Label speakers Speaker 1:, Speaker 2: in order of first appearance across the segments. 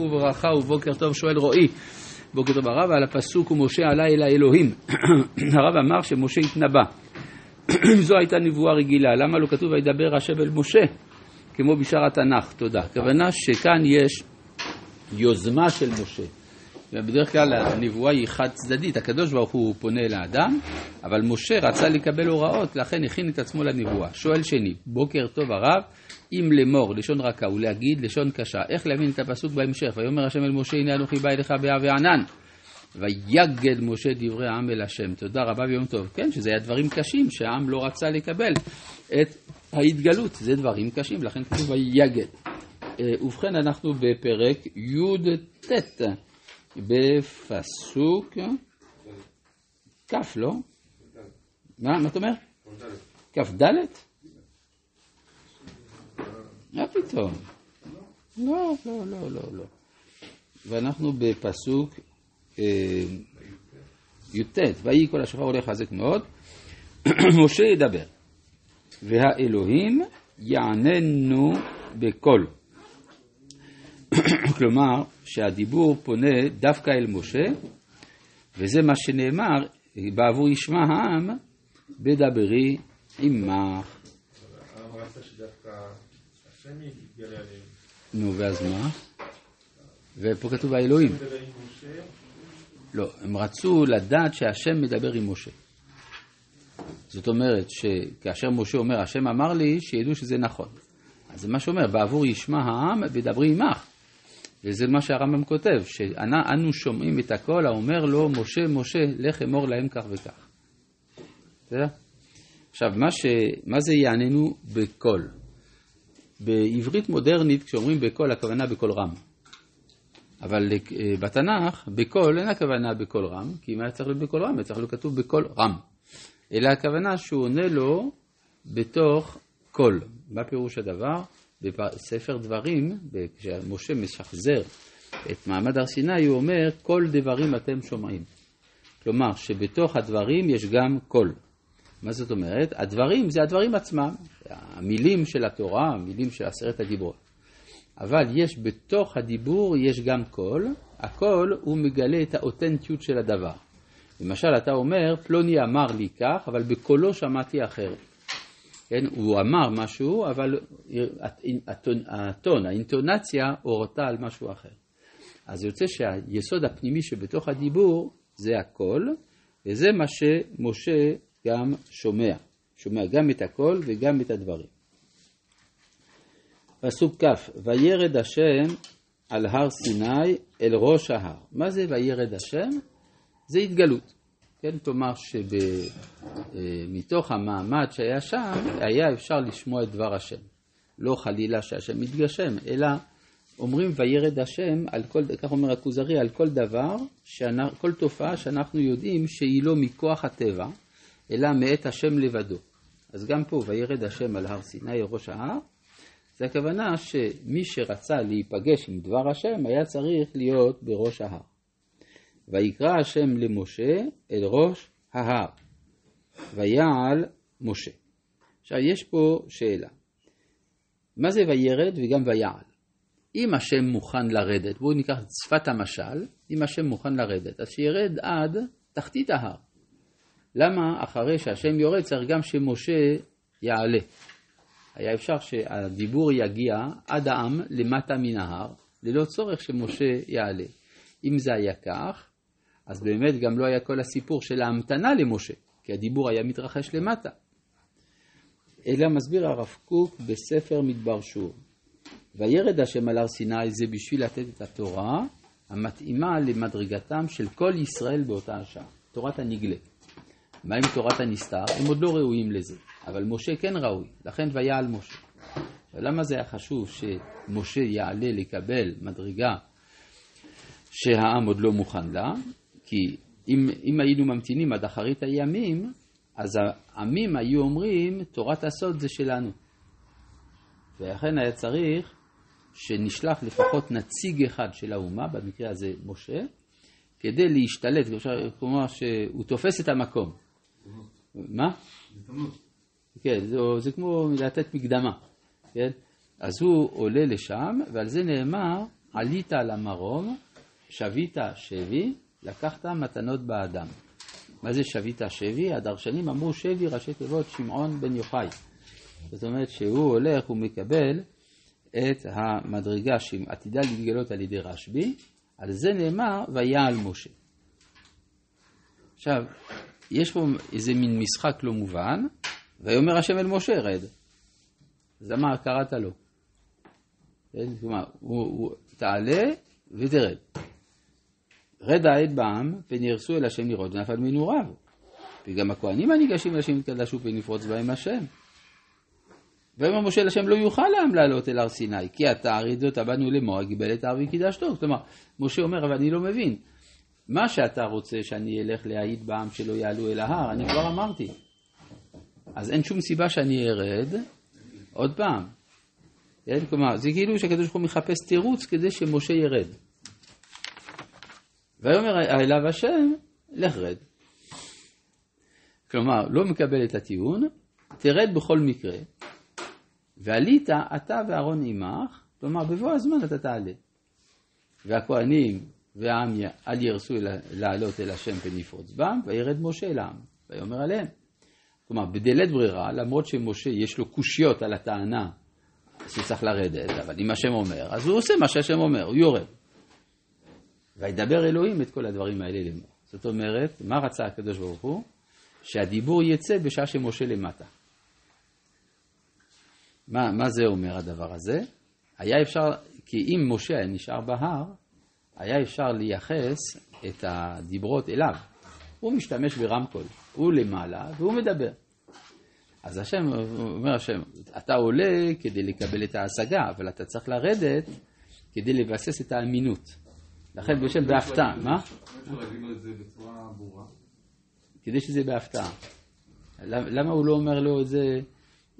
Speaker 1: וברכה ובוקר טוב שואל רועי. בוקר טוב הרב על הפסוק ומשה עלה אל האלוהים. הרב אמר שמשה התנבא. זו הייתה נבואה רגילה. למה לא כתוב וידבר השם אל משה כמו בשאר התנ"ך? תודה. הכוונה שכאן יש יוזמה של משה. ובדרך כלל הנבואה היא חד צדדית הקדוש ברוך הוא פונה אל האדם אבל משה רצה לקבל הוראות לכן הכין את עצמו לנבואה. שואל שני בוקר טוב הרב אם לאמור לשון רכה ולהגיד לשון קשה, איך להבין את הפסוק בהמשך? ויאמר השם אל משה הנה אנוכי בא אליך באה וענן. ויגד משה דברי העם אל השם. תודה רבה ויום טוב. כן, שזה היה דברים קשים שהעם לא רצה לקבל את ההתגלות. זה דברים קשים, לכן כתוב ויגד. אה, ובכן, אנחנו בפרק י"ט, בפסוק כ', לא? מה, מה אתה אומר? כ"ד? מה פתאום? לא, לא, לא, לא, לא. ואנחנו בפסוק אה, י"ט, ויהי כל השופר הולך חזק מאוד, משה ידבר, והאלוהים יעננו בקול. כלומר, שהדיבור פונה דווקא אל משה, וזה מה שנאמר, בעבור ישמע העם, בדברי עמך. נו, ואז מה? ופה כתוב האלוהים. לא, הם רצו לדעת שהשם מדבר עם משה. זאת אומרת שכאשר משה אומר, השם אמר לי, שידעו שזה נכון. אז זה מה שאומר, בעבור ישמע העם ודברי עמך. וזה מה שהרמב"ם כותב, שאנו שומעים את הקול האומר לו, משה, משה, לך אמור להם כך וכך. בסדר? עכשיו, מה, ש... מה זה יעננו בקול? בעברית מודרנית, כשאומרים בקול, הכוונה בקול רם. אבל אה, בתנ"ך, בקול אין הכוונה בקול רם, כי אם היה צריך להיות בקול רם, היה צריך להיות כתוב בקול רם. אלא הכוונה שהוא עונה לו בתוך קול. מה פירוש הדבר? בספר דברים, כשמשה משחזר את מעמד הר סיני, הוא אומר, קול דברים אתם שומעים. כלומר, שבתוך הדברים יש גם קול. מה זאת אומרת? הדברים זה הדברים עצמם, המילים של התורה, המילים של עשרת הדיברות. אבל יש בתוך הדיבור, יש גם קול, הקול הוא מגלה את האותנטיות של הדבר. למשל, אתה אומר, פלוני אמר לי כך, אבל בקולו שמעתי אחרת. כן, הוא אמר משהו, אבל הטון, הטון האינטונציה הורתה על משהו אחר. אז יוצא שהיסוד הפנימי שבתוך הדיבור זה הקול, וזה מה שמשה גם שומע. שומע גם את הקול וגם את הדברים. פסוק כ' וירד השם על הר סיני אל ראש ההר. מה זה וירד השם? זה התגלות. כן, כלומר שמתוך המעמד שהיה שם, היה אפשר לשמוע את דבר השם. לא חלילה שהשם מתגשם, אלא אומרים וירד השם, על כל, כך אומר הכוזרי, על כל דבר, כל תופעה שאנחנו יודעים שהיא לא מכוח הטבע, אלא מאת השם לבדו. אז גם פה, וירד השם על הר סיני, ראש ההר, זה הכוונה שמי שרצה להיפגש עם דבר השם, היה צריך להיות בראש ההר. ויקרא השם למשה אל ראש ההר, ויעל משה. עכשיו, יש פה שאלה. מה זה וירד וגם ויעל? אם השם מוכן לרדת, בואו ניקח את שפת המשל, אם השם מוכן לרדת, אז שירד עד תחתית ההר. למה אחרי שהשם יורד צריך גם שמשה יעלה? היה אפשר שהדיבור יגיע עד העם למטה מן ההר, ללא צורך שמשה יעלה. אם זה היה כך, אז באמת גם לא היה כל הסיפור של ההמתנה למשה, כי הדיבור היה מתרחש למטה. אלא מסביר הרב קוק בספר מדבר שור. וירד השם על הר סיני זה בשביל לתת את התורה המתאימה למדרגתם של כל ישראל באותה השעה, תורת הנגלה. מה עם תורת הנסתר? הם עוד לא ראויים לזה, אבל משה כן ראוי, לכן ויעל משה. למה זה היה חשוב שמשה יעלה לקבל מדרגה שהעם עוד לא מוכן לה? כי אם, אם היינו ממתינים עד אחרית הימים, אז העמים היו אומרים, תורת הסוד זה שלנו. ולכן היה צריך שנשלח לפחות נציג אחד של האומה, במקרה הזה משה, כדי להשתלט, כלומר שהוא תופס את המקום. מה? כן, זה, זה כמו לתת מקדמה, כן? אז הוא עולה לשם, ועל זה נאמר עלית למרום, שבית שבי, לקחת מתנות באדם. מה זה שבית שבי? הדרשנים אמרו שבי ראשי תיבות שמעון בן יוחאי. זאת אומרת שהוא הולך ומקבל את המדרגה שעתידה להתגלות על ידי רשב"י, על זה נאמר ויעל משה. עכשיו, יש פה איזה מין משחק לא מובן, ויאמר השם אל משה רד. אז אמר קראת לו. כן? כלומר, הוא, הוא, תעלה ותרד. רד העד בעם, פן ירסו אל השם לראות ונפל מנעוריו. וגם הכהנים הניגשים אל השם יתקדשו פן יפרוץ בהם השם. ויאמר משה אל השם לא יוכל לעם לעלות אל הר סיני, כי אתה ארידות הבנו לאמור, גיבל את ההר וקידשתו. כלומר, משה אומר, אבל אני לא מבין. מה שאתה רוצה שאני אלך להעיד בעם שלא יעלו אל ההר, אני כבר אמרתי. אז אין שום סיבה שאני ארד עוד פעם. כן? כלומר, זה כאילו שהקדוש ברוך הוא מחפש תירוץ כדי שמשה ירד. ויאמר אליו השם, לך רד. כלומר, לא מקבל את הטיעון, תרד בכל מקרה, ועלית אתה ואהרון עמך, כלומר בבוא הזמן אתה תעלה. והכהנים והעם אל ירסו לעלות אל השם פן יפרוץ בם, וירד משה אל העם, ויאמר עליהם. כלומר, בדלת ברירה, למרות שמשה יש לו קושיות על הטענה שהוא צריך לרדת, אבל אם השם אומר, אז הוא עושה מה שהשם אומר, הוא יורד. וידבר אלוהים את כל הדברים האלה לאמור. זאת אומרת, מה רצה הקדוש ברוך הוא? שהדיבור יצא בשעה שמשה למטה. מה, מה זה אומר הדבר הזה? היה אפשר, כי אם משה היה נשאר בהר, היה אפשר לייחס את הדיברות אליו. הוא משתמש ברמקול, הוא למעלה והוא מדבר. אז השם, אומר השם, אתה עולה כדי לקבל את ההשגה, אבל אתה צריך לרדת כדי לבסס את האמינות. לכן בשם בהפתעה, מה? כדי שזה בהפתעה. למה הוא לא אומר לו את זה,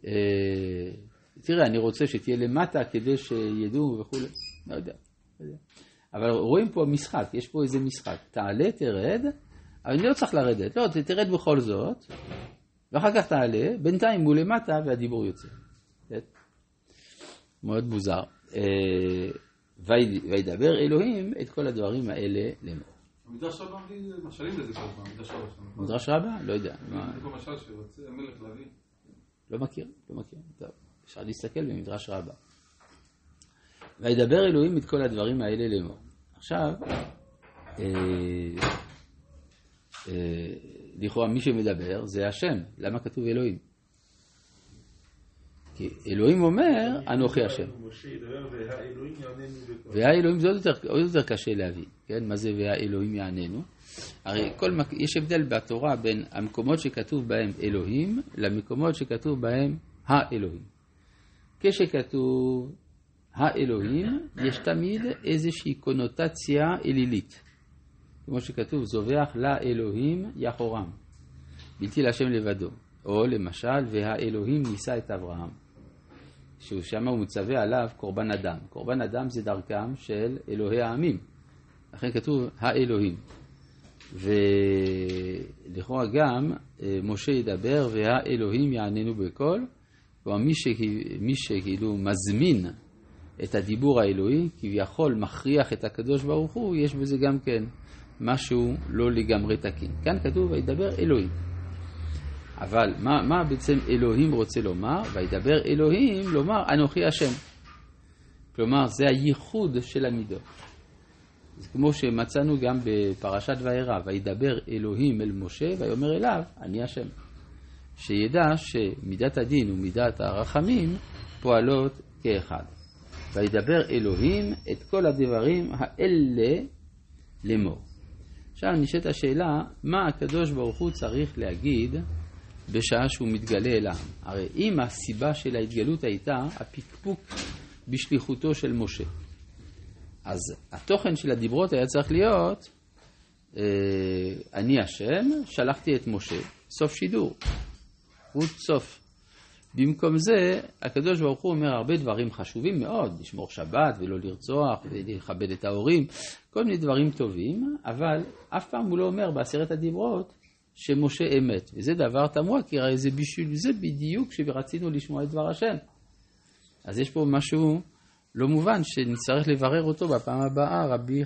Speaker 1: אה, תראה, אני רוצה שתהיה למטה כדי שידעו וכולי, לא יודע, לא יודע. אבל רואים פה משחק, יש פה איזה משחק. תעלה, תרד, אבל אני לא צריך לרדת, לא, תרד בכל זאת, ואחר כך תעלה, בינתיים הוא למטה והדיבור יוצא. כן? מאוד מוזר. אה, וידבר אלוהים את כל הדברים האלה לאמור.
Speaker 2: מדרש רבה משלים לזה כל פעם, מדרש רבה.
Speaker 1: מדרש רבה? לא יודע.
Speaker 2: זה משל שרוצה המלך להביא.
Speaker 1: לא מכיר, לא מכיר. טוב, אפשר להסתכל במדרש רבה. וידבר אלוהים את כל הדברים האלה לאמור. עכשיו, אה, אה, לכאורה מי שמדבר זה השם. למה כתוב אלוהים? כי אלוהים אומר, אנוכי השם. והאלוהים זה עוד יותר, עוד יותר קשה להבין, כן? מה זה והאלוהים יעננו? הרי כל, יש הבדל בתורה בין המקומות שכתוב בהם אלוהים למקומות שכתוב בהם האלוהים. כשכתוב האלוהים, יש תמיד איזושהי קונוטציה אלילית. כמו שכתוב, זובח לאלוהים יחורם, בלתי להשם לבדו. או למשל, והאלוהים נישא את אברהם. ששם הוא מצווה עליו קורבן אדם. קורבן אדם זה דרכם של אלוהי העמים. לכן כתוב האלוהים. ולכאורה גם אה, משה ידבר והאלוהים יעננו בקול. כלומר מי שכאילו מזמין את הדיבור האלוהי, כביכול מכריח את הקדוש ברוך הוא, יש בזה גם כן משהו לא לגמרי תקין. כאן כתוב וידבר אלוהים. אבל מה, מה בעצם אלוהים רוצה לומר? וידבר אלוהים לומר אנוכי השם. כלומר זה הייחוד של המידות. זה כמו שמצאנו גם בפרשת וירא, וידבר אלוהים אל משה ויאמר אליו אני השם. שידע שמידת הדין ומידת הרחמים פועלות כאחד. וידבר אלוהים את כל הדברים האלה לאמור. עכשיו נשאלת השאלה, מה הקדוש ברוך הוא צריך להגיד בשעה שהוא מתגלה אל העם. הרי אם הסיבה של ההתגלות הייתה הפקפוק בשליחותו של משה, אז התוכן של הדיברות היה צריך להיות, אה, אני השם, שלחתי את משה, סוף שידור, רות סוף. במקום זה, הקדוש ברוך הוא אומר הרבה דברים חשובים מאוד, לשמור שבת ולא לרצוח ולכבד את ההורים, כל מיני דברים טובים, אבל אף פעם הוא לא אומר בעשרת הדיברות שמשה אמת. וזה דבר תמוה, כי הרי זה בשביל זה בדיוק שרצינו לשמוע את דבר השם. אז יש פה משהו לא מובן שנצטרך לברר אותו בפעם הבאה, רבי